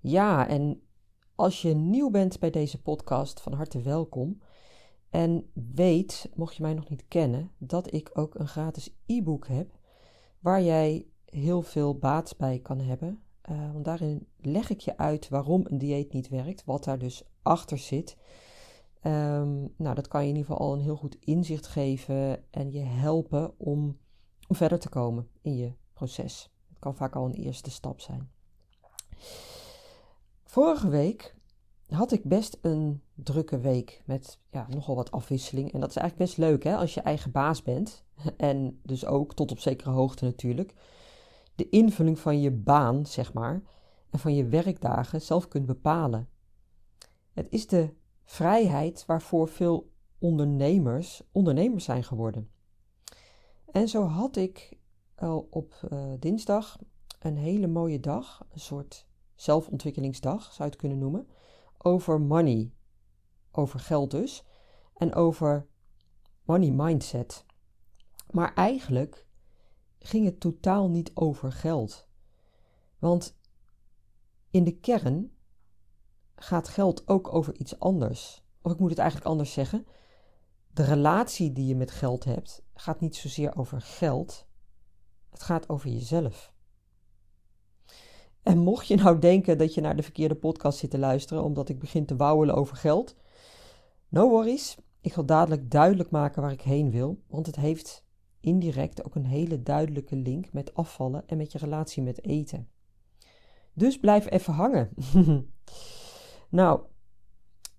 Ja, en als je nieuw bent bij deze podcast, van harte welkom. En weet, mocht je mij nog niet kennen, dat ik ook een gratis e-book heb waar jij heel veel baat bij kan hebben. Uh, want daarin leg ik je uit waarom een dieet niet werkt, wat daar dus achter zit. Um, nou, dat kan je in ieder geval al een heel goed inzicht geven en je helpen om, om verder te komen in je proces. Het kan vaak al een eerste stap zijn. Vorige week had ik best een drukke week met ja, nogal wat afwisseling. En dat is eigenlijk best leuk hè, als je eigen baas bent. En dus ook tot op zekere hoogte natuurlijk. De invulling van je baan, zeg maar, en van je werkdagen zelf kunt bepalen. Het is de vrijheid waarvoor veel ondernemers ondernemers zijn geworden. En zo had ik al op uh, dinsdag een hele mooie dag, een soort zelfontwikkelingsdag zou je het kunnen noemen, over money, over geld dus, en over money mindset. Maar eigenlijk ging het totaal niet over geld. Want in de kern gaat geld ook over iets anders. Of ik moet het eigenlijk anders zeggen. De relatie die je met geld hebt gaat niet zozeer over geld. Het gaat over jezelf. En mocht je nou denken dat je naar de verkeerde podcast zit te luisteren omdat ik begin te wauwelen over geld, no worries. Ik ga dadelijk duidelijk maken waar ik heen wil, want het heeft indirect ook een hele duidelijke link met afvallen en met je relatie met eten. Dus blijf even hangen. nou,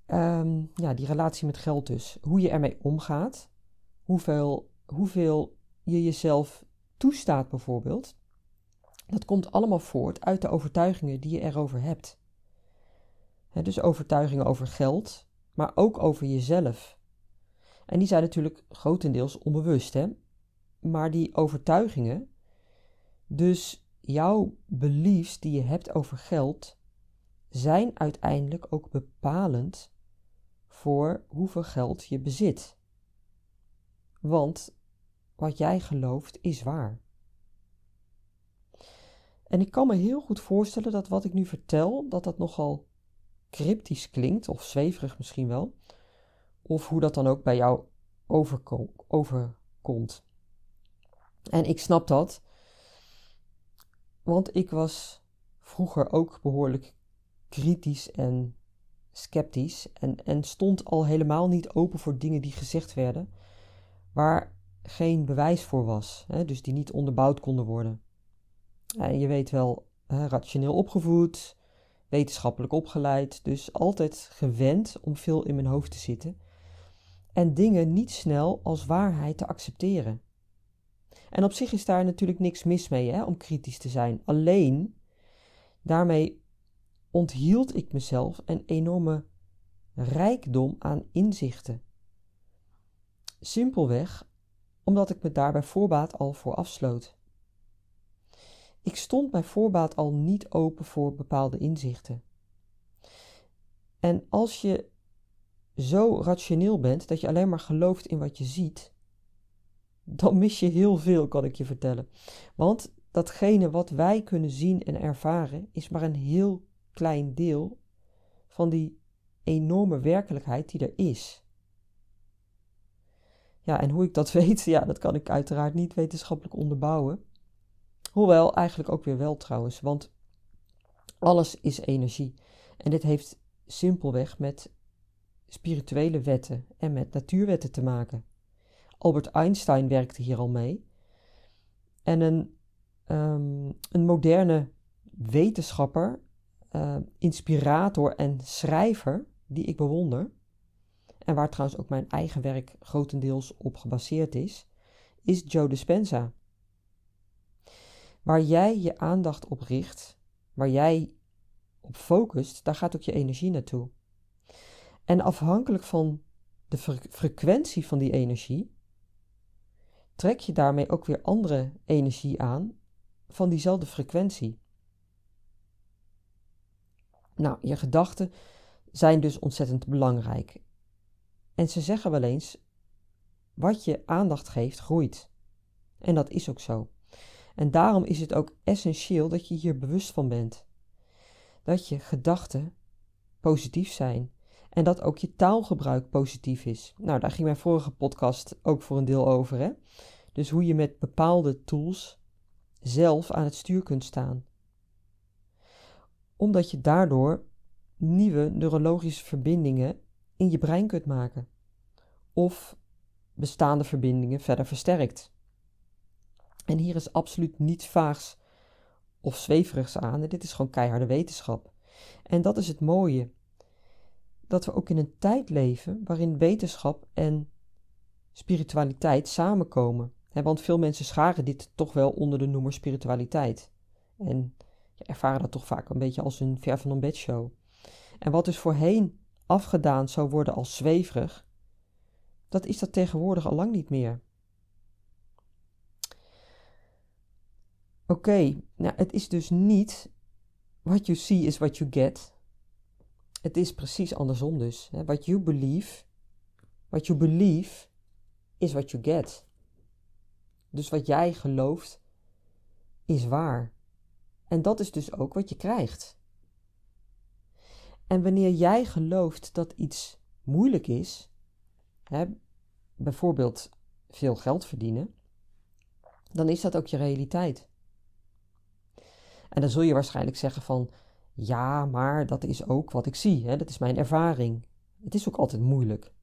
um, ja, die relatie met geld dus. Hoe je ermee omgaat, hoeveel, hoeveel je jezelf toestaat bijvoorbeeld. Dat komt allemaal voort uit de overtuigingen die je erover hebt. dus overtuigingen over geld, maar ook over jezelf. En die zijn natuurlijk grotendeels onbewust, hè? Maar die overtuigingen, dus jouw beliefs die je hebt over geld, zijn uiteindelijk ook bepalend voor hoeveel geld je bezit. Want wat jij gelooft is waar. En ik kan me heel goed voorstellen dat wat ik nu vertel, dat dat nogal cryptisch klinkt, of zweverig misschien wel. Of hoe dat dan ook bij jou overkomt. En ik snap dat, want ik was vroeger ook behoorlijk kritisch en sceptisch en, en stond al helemaal niet open voor dingen die gezegd werden, waar geen bewijs voor was, hè, dus die niet onderbouwd konden worden. En je weet wel, rationeel opgevoed, wetenschappelijk opgeleid, dus altijd gewend om veel in mijn hoofd te zitten en dingen niet snel als waarheid te accepteren. En op zich is daar natuurlijk niks mis mee hè, om kritisch te zijn. Alleen daarmee onthield ik mezelf een enorme rijkdom aan inzichten. Simpelweg omdat ik me daar bij voorbaat al voor afsloot. Ik stond bij voorbaat al niet open voor bepaalde inzichten. En als je zo rationeel bent dat je alleen maar gelooft in wat je ziet, dan mis je heel veel, kan ik je vertellen. Want datgene wat wij kunnen zien en ervaren is maar een heel klein deel van die enorme werkelijkheid die er is. Ja, en hoe ik dat weet, ja, dat kan ik uiteraard niet wetenschappelijk onderbouwen. Hoewel eigenlijk ook weer wel trouwens, want alles is energie. En dit heeft simpelweg met spirituele wetten en met natuurwetten te maken. Albert Einstein werkte hier al mee. En een, um, een moderne wetenschapper, uh, inspirator en schrijver die ik bewonder, en waar trouwens ook mijn eigen werk grotendeels op gebaseerd is, is Joe Dispenza. Waar jij je aandacht op richt, waar jij op focust, daar gaat ook je energie naartoe. En afhankelijk van de frequentie van die energie, trek je daarmee ook weer andere energie aan van diezelfde frequentie. Nou, je gedachten zijn dus ontzettend belangrijk. En ze zeggen wel eens: wat je aandacht geeft, groeit. En dat is ook zo. En daarom is het ook essentieel dat je hier bewust van bent. Dat je gedachten positief zijn en dat ook je taalgebruik positief is. Nou, daar ging mijn vorige podcast ook voor een deel over. Hè? Dus hoe je met bepaalde tools zelf aan het stuur kunt staan. Omdat je daardoor nieuwe neurologische verbindingen in je brein kunt maken. Of bestaande verbindingen verder versterkt. En hier is absoluut niets vaags of zweverigs aan. Dit is gewoon keiharde wetenschap. En dat is het mooie. Dat we ook in een tijd leven waarin wetenschap en spiritualiteit samenkomen. want veel mensen scharen dit toch wel onder de noemer spiritualiteit. En ervaren dat toch vaak een beetje als een ver van een bedshow. En wat dus voorheen afgedaan zou worden als zweverig, dat is dat tegenwoordig al lang niet meer. Oké, nou het is dus niet what you see is what you get. Het is precies andersom dus. What you believe, what you believe is what you get. Dus wat jij gelooft is waar. En dat is dus ook wat je krijgt. En wanneer jij gelooft dat iets moeilijk is, hè, bijvoorbeeld veel geld verdienen, dan is dat ook je realiteit. En dan zul je waarschijnlijk zeggen van, ja, maar dat is ook wat ik zie, hè? dat is mijn ervaring. Het is ook altijd moeilijk.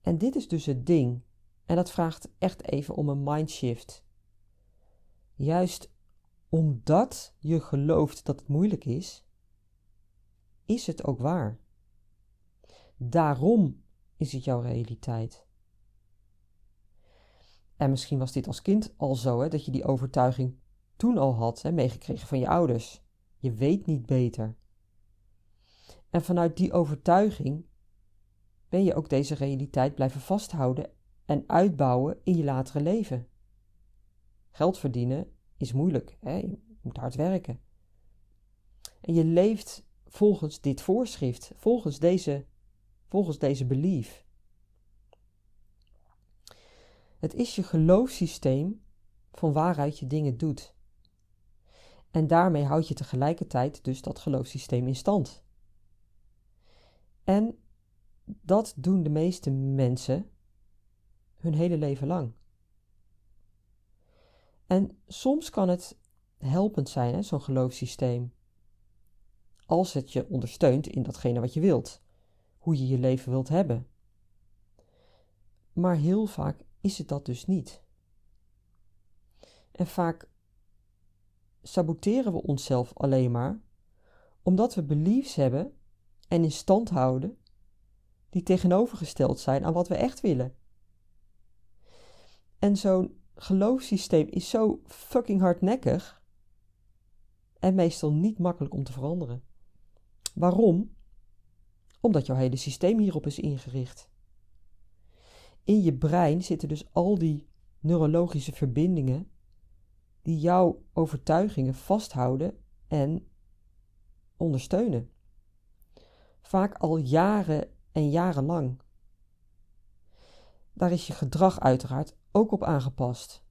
En dit is dus het ding. En dat vraagt echt even om een mindshift. Juist omdat je gelooft dat het moeilijk is, is het ook waar. Daarom is het jouw realiteit. En misschien was dit als kind al zo, hè, dat je die overtuiging toen al had, hè, meegekregen van je ouders. Je weet niet beter. En vanuit die overtuiging ben je ook deze realiteit blijven vasthouden en uitbouwen in je latere leven. Geld verdienen is moeilijk, hè? je moet hard werken. En je leeft volgens dit voorschrift, volgens deze, volgens deze belief. Het is je geloofssysteem van waaruit je dingen doet. En daarmee houd je tegelijkertijd dus dat geloofssysteem in stand. En dat doen de meeste mensen hun hele leven lang. En soms kan het helpend zijn, zo'n geloofssysteem als het je ondersteunt in datgene wat je wilt, hoe je je leven wilt hebben. Maar heel vaak is het dat dus niet. En vaak saboteren we onszelf alleen maar omdat we beliefs hebben en in stand houden die tegenovergesteld zijn aan wat we echt willen. En zo'n geloofssysteem is zo fucking hardnekkig en meestal niet makkelijk om te veranderen. Waarom? Omdat jouw hele systeem hierop is ingericht. In je brein zitten dus al die neurologische verbindingen die jouw overtuigingen vasthouden en ondersteunen. Vaak al jaren en jarenlang. Daar is je gedrag uiteraard ook op aangepast.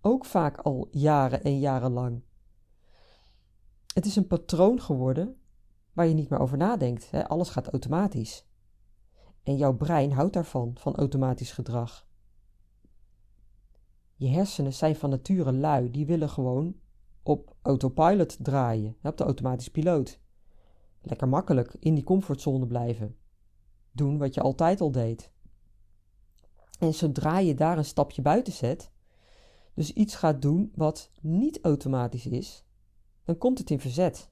Ook vaak al jaren en jarenlang. Het is een patroon geworden waar je niet meer over nadenkt. Hè? Alles gaat automatisch. En jouw brein houdt daarvan, van automatisch gedrag. Je hersenen zijn van nature lui, die willen gewoon op autopilot draaien, op de automatische piloot. Lekker makkelijk in die comfortzone blijven. Doen wat je altijd al deed. En zodra je daar een stapje buiten zet, dus iets gaat doen wat niet automatisch is, dan komt het in verzet.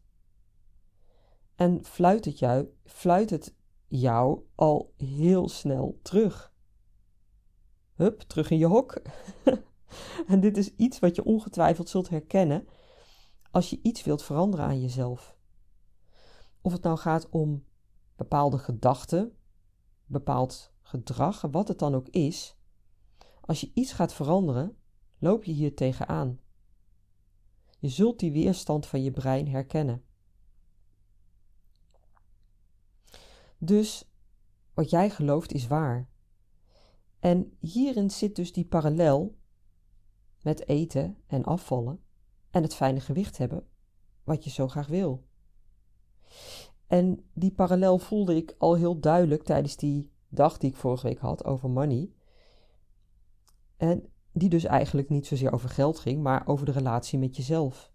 En fluit het jou, fluit het jou al heel snel terug. Hup, terug in je hok. en dit is iets wat je ongetwijfeld zult herkennen als je iets wilt veranderen aan jezelf. Of het nou gaat om bepaalde gedachten, bepaald gedrag, wat het dan ook is. Als je iets gaat veranderen, loop je hier tegenaan. Je zult die weerstand van je brein herkennen. Dus wat jij gelooft is waar. En hierin zit dus die parallel met eten en afvallen en het fijne gewicht hebben wat je zo graag wil. En die parallel voelde ik al heel duidelijk tijdens die dag die ik vorige week had over money. En die dus eigenlijk niet zozeer over geld ging, maar over de relatie met jezelf.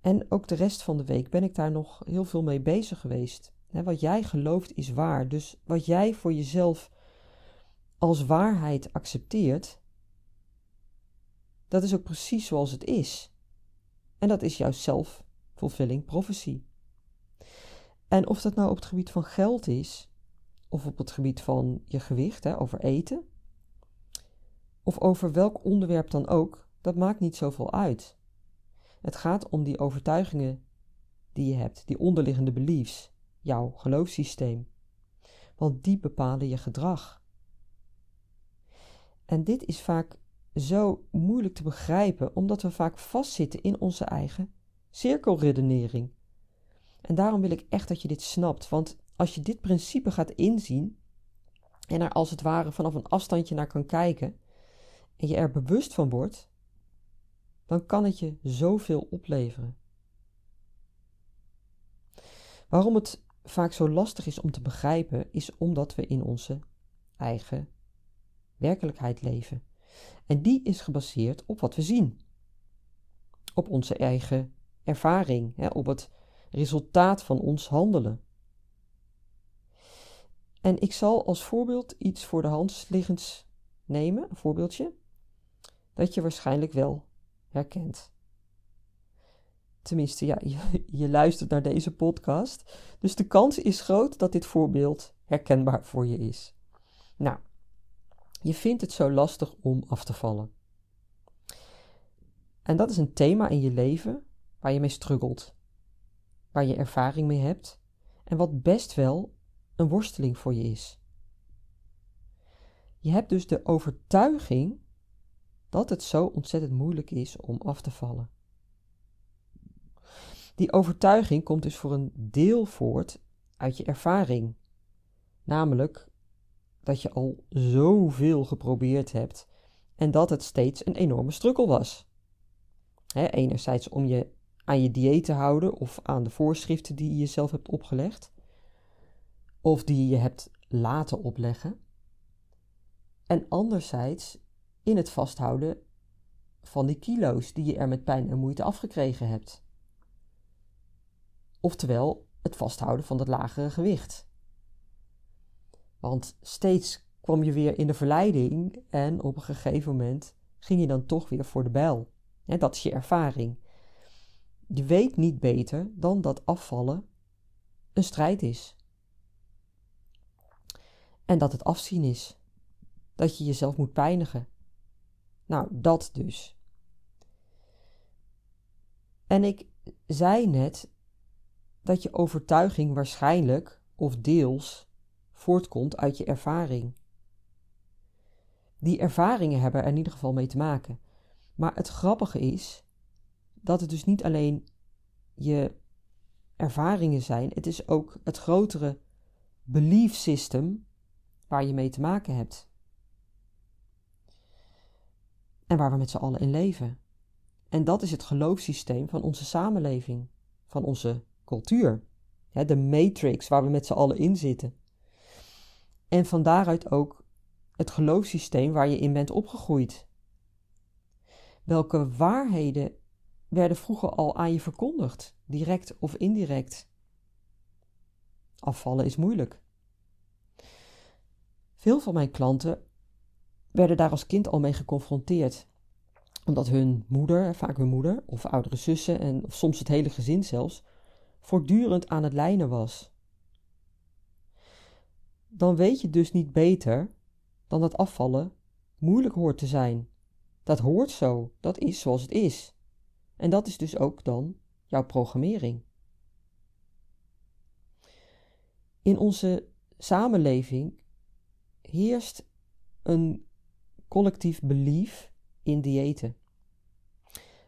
En ook de rest van de week ben ik daar nog heel veel mee bezig geweest. wat jij gelooft is waar. Dus wat jij voor jezelf als waarheid accepteert, dat is ook precies zoals het is. En dat is jouw self-fulfilling prophecy. En of dat nou op het gebied van geld is, of op het gebied van je gewicht, hè, over eten, of over welk onderwerp dan ook, dat maakt niet zoveel uit. Het gaat om die overtuigingen die je hebt, die onderliggende beliefs, jouw geloofssysteem. Want die bepalen je gedrag. En dit is vaak zo moeilijk te begrijpen, omdat we vaak vastzitten in onze eigen cirkelredenering. En daarom wil ik echt dat je dit snapt, want als je dit principe gaat inzien en er als het ware vanaf een afstandje naar kan kijken en je er bewust van wordt, dan kan het je zoveel opleveren. Waarom het vaak zo lastig is om te begrijpen, is omdat we in onze eigen werkelijkheid leven. En die is gebaseerd op wat we zien. Op onze eigen ervaring, hè, op het resultaat van ons handelen. En ik zal als voorbeeld iets voor de hand liggends nemen, een voorbeeldje, dat je waarschijnlijk wel herkent. Tenminste, ja, je, je, luistert naar deze podcast, dus de kans is groot dat dit voorbeeld herkenbaar voor je is. Nou, je vindt het zo lastig om af te vallen. En dat is een thema in je leven waar je mee struggelt, waar je ervaring mee hebt en wat best wel een worsteling voor je is. Je hebt dus de overtuiging dat het zo ontzettend moeilijk is om af te vallen. Die overtuiging komt dus voor een deel voort uit je ervaring, namelijk dat je al zoveel geprobeerd hebt en dat het steeds een enorme strukkel was. enerzijds om je aan je dieet te houden of aan de voorschriften die je jezelf hebt opgelegd, of die je hebt laten opleggen. En anderzijds in het vasthouden van die kilo's die je er met pijn en moeite afgekregen hebt. Oftewel het vasthouden van dat lagere gewicht. Want steeds kwam je weer in de verleiding en op een gegeven moment ging je dan toch weer voor de bijl. Dat is je ervaring. Je weet niet beter dan dat afvallen een strijd is. En dat het afzien is. Dat je jezelf moet pijnigen. Nou, dat dus. En ik zei net dat je overtuiging waarschijnlijk of deels voortkomt uit je ervaring. Die ervaringen hebben er in ieder geval mee te maken. Maar het grappige is dat het dus niet alleen je ervaringen zijn, het is ook het grotere belief system waar je mee te maken hebt. En waar we met z'n allen in leven. En dat is het geloofssysteem van onze samenleving, van onze cultuur. de matrix waar we met z'n allen in zitten. En van daaruit ook het geloofssysteem waar je in bent opgegroeid. Welke waarheden werden vroeger al aan je verkondigd, direct of indirect? Afvallen is moeilijk. Veel van mijn klanten werden daar als kind al mee geconfronteerd, omdat hun moeder, vaak hun moeder of oudere zussen en of soms het hele gezin zelfs, voortdurend aan het lijnen was dan weet je dus niet beter dan dat afvallen moeilijk hoort te zijn. Dat hoort zo. Dat is zoals het is. En dat is dus ook dan jouw programmering. In onze samenleving heerst een collectief belief in diëten.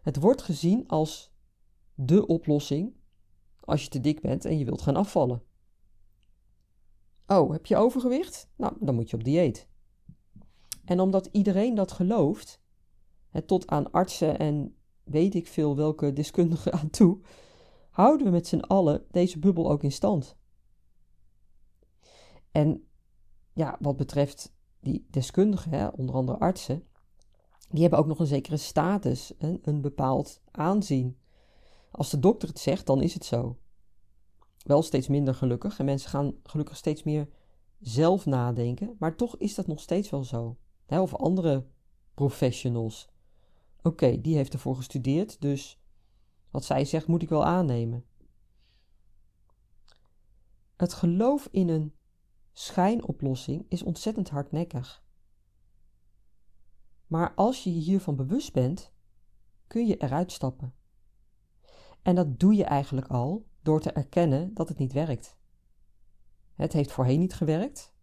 Het wordt gezien als de oplossing als je te dik bent en je wilt gaan afvallen. Oh, heb je overgewicht? Nou, dan moet je op dieet. En omdat iedereen dat gelooft, het tot aan artsen en weet ik veel welke deskundigen aan toe, houden we met z'n allen deze bubbel ook in stand. En ja, wat betreft die deskundigen, hè, onder andere artsen, die hebben ook nog een zekere status, een, een bepaald aanzien. Als de dokter het zegt, dan is het zo. Wel steeds minder gelukkig en mensen gaan gelukkig steeds meer zelf nadenken, maar toch is dat nog steeds wel zo. Of andere professionals. Oké, die heeft ervoor gestudeerd, dus wat zij zegt moet ik wel aannemen. Het geloof in een schijnoplossing is ontzettend hardnekkig. Maar als je je hiervan bewust bent, kun je eruit stappen. En dat doe je eigenlijk al door te erkennen dat het niet werkt. Het heeft voorheen niet gewerkt,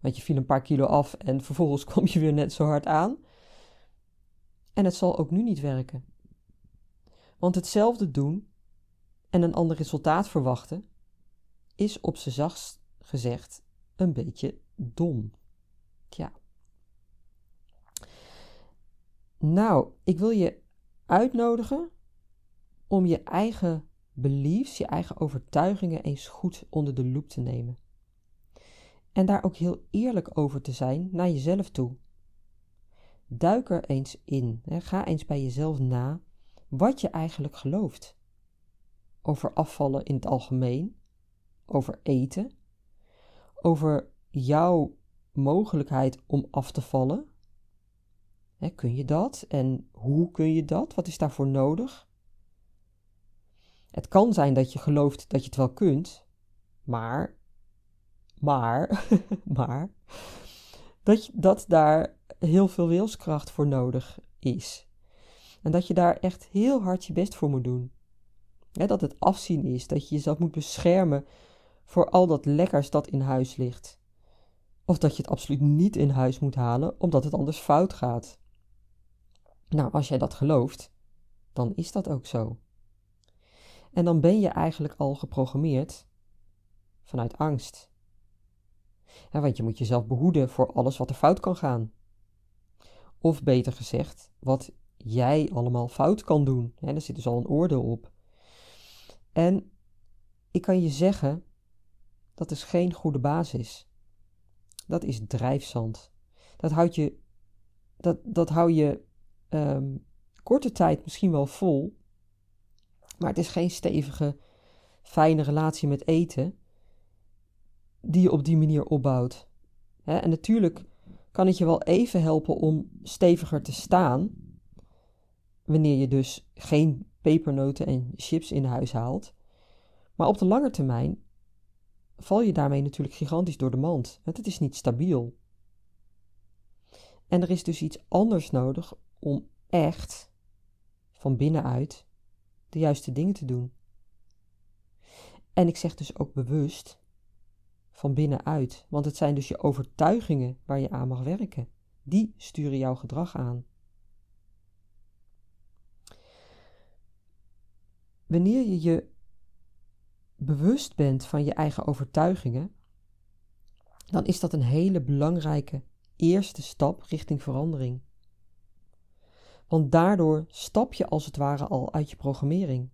want je viel een paar kilo af en vervolgens kwam je weer net zo hard aan. En het zal ook nu niet werken. Want hetzelfde doen en een ander resultaat verwachten is op z'n zachtst gezegd een beetje dom. Tja. Nou, ik wil je uitnodigen om je eigen beliefs, je eigen overtuigingen eens goed onder de loep te nemen. En daar ook heel eerlijk over te zijn naar jezelf toe. Duik er eens in. Hè. Ga eens bij jezelf na wat je eigenlijk gelooft. Over afvallen in het algemeen, over eten, over jouw mogelijkheid om af te vallen. Hè, kun je dat en hoe kun je dat? Wat is daarvoor nodig? Het kan zijn dat je gelooft dat je het wel kunt, maar, maar, maar, dat, dat daar heel veel wilskracht voor nodig is. En dat je daar echt heel hard je best voor moet doen. dat het afzien is, dat je jezelf moet beschermen voor al dat lekkers dat in huis ligt. Of dat je het absoluut niet in huis moet halen, omdat het anders fout gaat. Nou, als jij dat gelooft, dan is dat ook zo. En dan ben je eigenlijk al geprogrammeerd vanuit angst. Want je moet jezelf behoeden voor alles wat er fout kan gaan. Of beter gezegd, wat jij allemaal fout kan doen. Ja, daar zit dus al een oordeel op. En ik kan je zeggen, dat is geen goede basis. Dat is drijfzand. Dat houdt je, dat, dat hou je um, korte tijd misschien wel vol, maar het is geen stevige, fijne relatie met eten die je op die manier opbouwt. en natuurlijk kan het je wel even helpen om steviger te staan, wanneer je dus geen pepernoten en chips in huis haalt. Maar op de lange termijn val je daarmee natuurlijk gigantisch door de mand. Het is niet stabiel. En er is dus iets anders nodig om echt van binnenuit de juiste dingen te doen. En ik zeg dus ook bewust van binnenuit, want het zijn dus je overtuigingen waar je aan mag werken. Die sturen jouw gedrag aan. Wanneer je je bewust bent van je eigen overtuigingen, dan is dat een hele belangrijke eerste stap richting verandering. Want daardoor stap je als het ware al uit je programmering.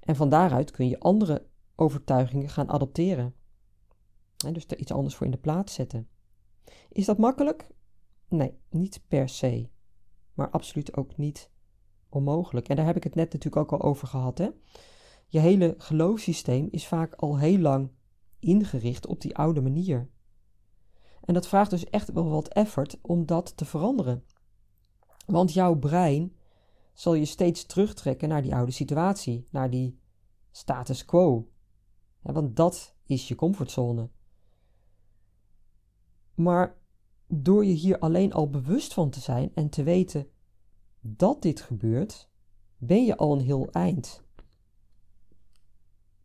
En van daaruit kun je andere overtuigingen gaan adopteren. En dus er iets anders voor in de plaats zetten. Is dat makkelijk? Nee, niet per se. Maar absoluut ook niet onmogelijk. En daar heb ik het net natuurlijk ook al over gehad. Hè? Je hele geloofssysteem is vaak al heel lang ingericht op die oude manier. En dat vraagt dus echt wel wat effort om dat te veranderen. Want jouw brein zal je steeds terugtrekken naar die oude situatie, naar die status quo. want dat is je comfortzone. Maar door je hier alleen al bewust van te zijn en te weten dat dit gebeurt, ben je al een heel eind.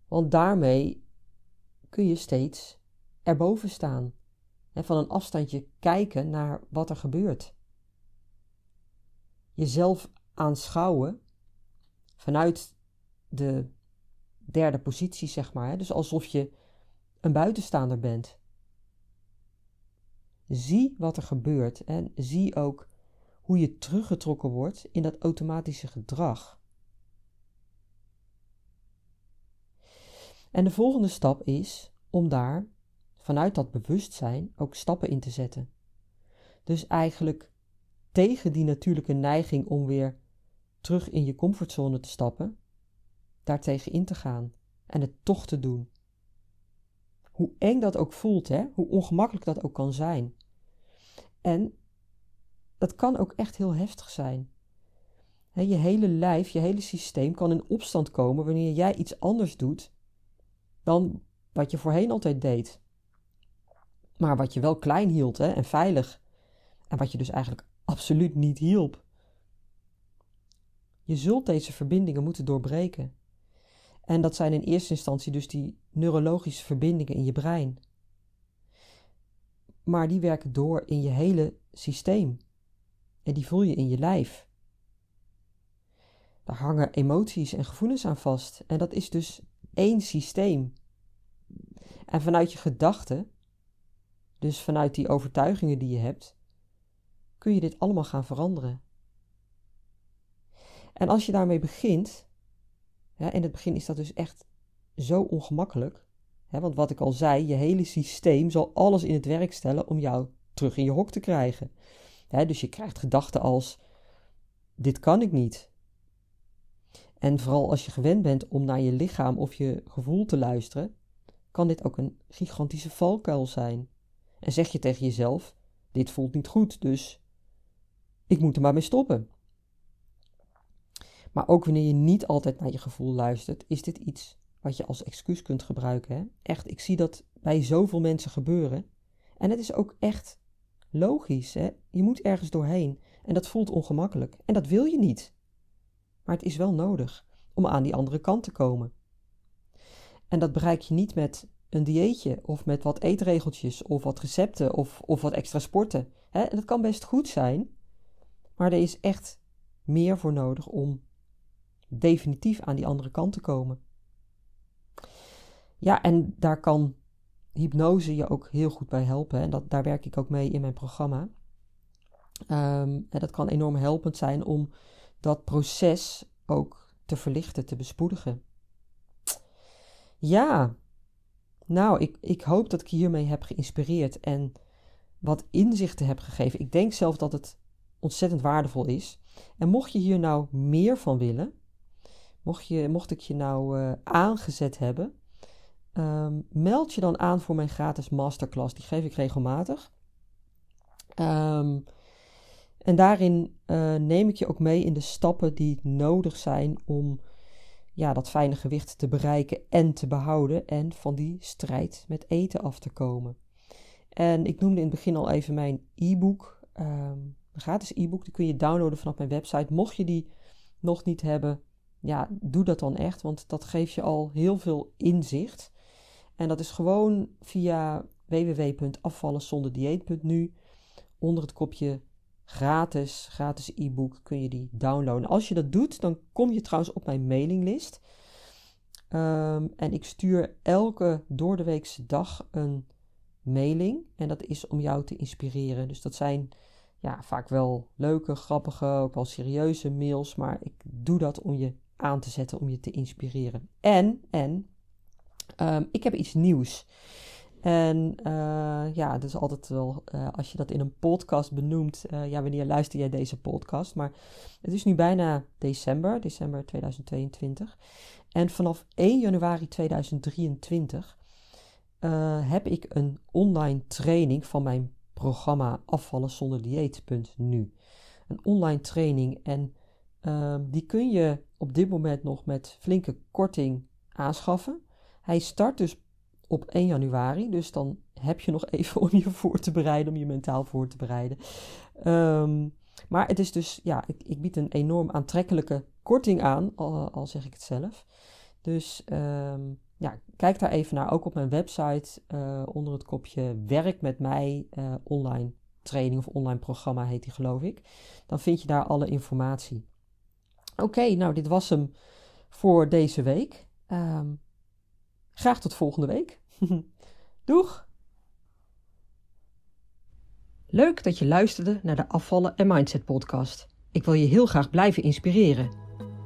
Want daarmee kun je steeds erboven staan. En van een afstandje kijken naar wat er gebeurt. Jezelf aanschouwen vanuit de derde positie, zeg maar. Dus alsof je een buitenstaander bent. Zie wat er gebeurt en zie ook hoe je teruggetrokken wordt in dat automatische gedrag. En de volgende stap is om daar vanuit dat bewustzijn ook stappen in te zetten. Dus eigenlijk tegen die natuurlijke neiging om weer terug in je comfortzone te stappen, daartegen in te gaan en het toch te doen. Hoe eng dat ook voelt, hè? hoe ongemakkelijk dat ook kan zijn. En dat kan ook echt heel heftig zijn. je hele lijf, je hele systeem kan in opstand komen wanneer jij iets anders doet dan wat je voorheen altijd deed. Maar wat je wel klein hield hè, en veilig. En wat je dus eigenlijk absoluut niet hielp. Je zult deze verbindingen moeten doorbreken. En dat zijn in eerste instantie dus die neurologische verbindingen in je brein. Maar die werken door in je hele systeem. En die voel je in je lijf. Daar hangen emoties en gevoelens aan vast. En dat is dus één systeem. En vanuit je gedachten, dus vanuit die overtuigingen die je hebt, kun je dit allemaal gaan veranderen. En als je daarmee begint, in het begin is dat dus echt zo ongemakkelijk. Hè, want wat ik al zei, je hele systeem zal alles in het werk stellen om jou terug in je hok te krijgen. Hè, dus je krijgt gedachten als: dit kan ik niet. En vooral als je gewend bent om naar je lichaam of je gevoel te luisteren, kan dit ook een gigantische valkuil zijn. En zeg je tegen jezelf: dit voelt niet goed, dus ik moet er maar mee stoppen. Maar ook wanneer je niet altijd naar je gevoel luistert, is dit iets wat je als excuus kunt gebruiken. Hè? Echt, ik zie dat bij zoveel mensen gebeuren. En het is ook echt logisch. Hè? Je moet ergens doorheen. En dat voelt ongemakkelijk. En dat wil je niet. Maar het is wel nodig om aan die andere kant te komen. En dat bereik je niet met een dieetje of met wat eetregeltjes of wat recepten of, of wat extra sporten. Hè? dat kan best goed zijn, maar er is echt meer voor nodig om definitief aan die andere kant te komen. Ja, en daar kan hypnose je ook heel goed bij helpen. En dat, daar werk ik ook mee in mijn programma. Um, en dat kan enorm helpend zijn om dat proces ook te verlichten, te bespoedigen. Ja, nou, ik, ik hoop dat ik hiermee heb geïnspireerd en wat inzichten heb gegeven. Ik denk zelf dat het ontzettend waardevol is. En mocht je hier nou meer van willen, mocht, je, mocht ik je nou uh, aangezet hebben, um, meld je dan aan voor mijn gratis masterclass. Die geef ik regelmatig. Um, en daarin uh, neem ik je ook mee in de stappen die nodig zijn om ja, dat fijne gewicht te bereiken en te behouden en van die strijd met eten af te komen. En ik noemde in het begin al even mijn e-book. Um, een gratis e-book, die kun je downloaden vanaf mijn website. Mocht je die nog niet hebben, ja, doe dat dan echt, want dat geeft je al heel veel inzicht. En dat is gewoon via www.afvallenzonderdieet.nu onder het kopje gratis, gratis e-book kun je die downloaden. Als je dat doet, dan kom je trouwens op mijn mailinglist. Um, en ik stuur elke doordeweekse dag een mailing. En dat is om jou te inspireren. Dus dat zijn ja, vaak wel leuke, grappige, ook wel serieuze mails. Maar ik doe dat om je aan te zetten, om je te inspireren. En, en, um, ik heb iets nieuws. En uh, ja, is altijd wel, uh, als je dat in een podcast benoemt, uh, ja, wanneer luister jij deze podcast? Maar het is nu bijna december, december 2022. En vanaf 1 januari 2023 heb ik een online training van mijn programma Afvallen zonder dieet.nu. Een online training en ehm, die kun je op dit moment nog met flinke korting aanschaffen. Hij start dus op 1 januari. Dus dan heb je nog even om je voor te bereiden, om je mentaal voor te bereiden. Ehm, maar het is dus, ja, ik, ik, bied een enorm aantrekkelijke korting aan, al, zeg ik het zelf. Dus ehm, ja, kijk daar even naar, ook op mijn website uh, onder het kopje Werk met mij uh, online training of online programma heet die geloof ik. Dan vind je daar alle informatie. Oké, nou dit was hem voor deze week. Um, graag tot volgende week. Doeg! Leuk dat je luisterde naar de Afvallen en Mindset podcast. Ik wil je heel graag blijven inspireren.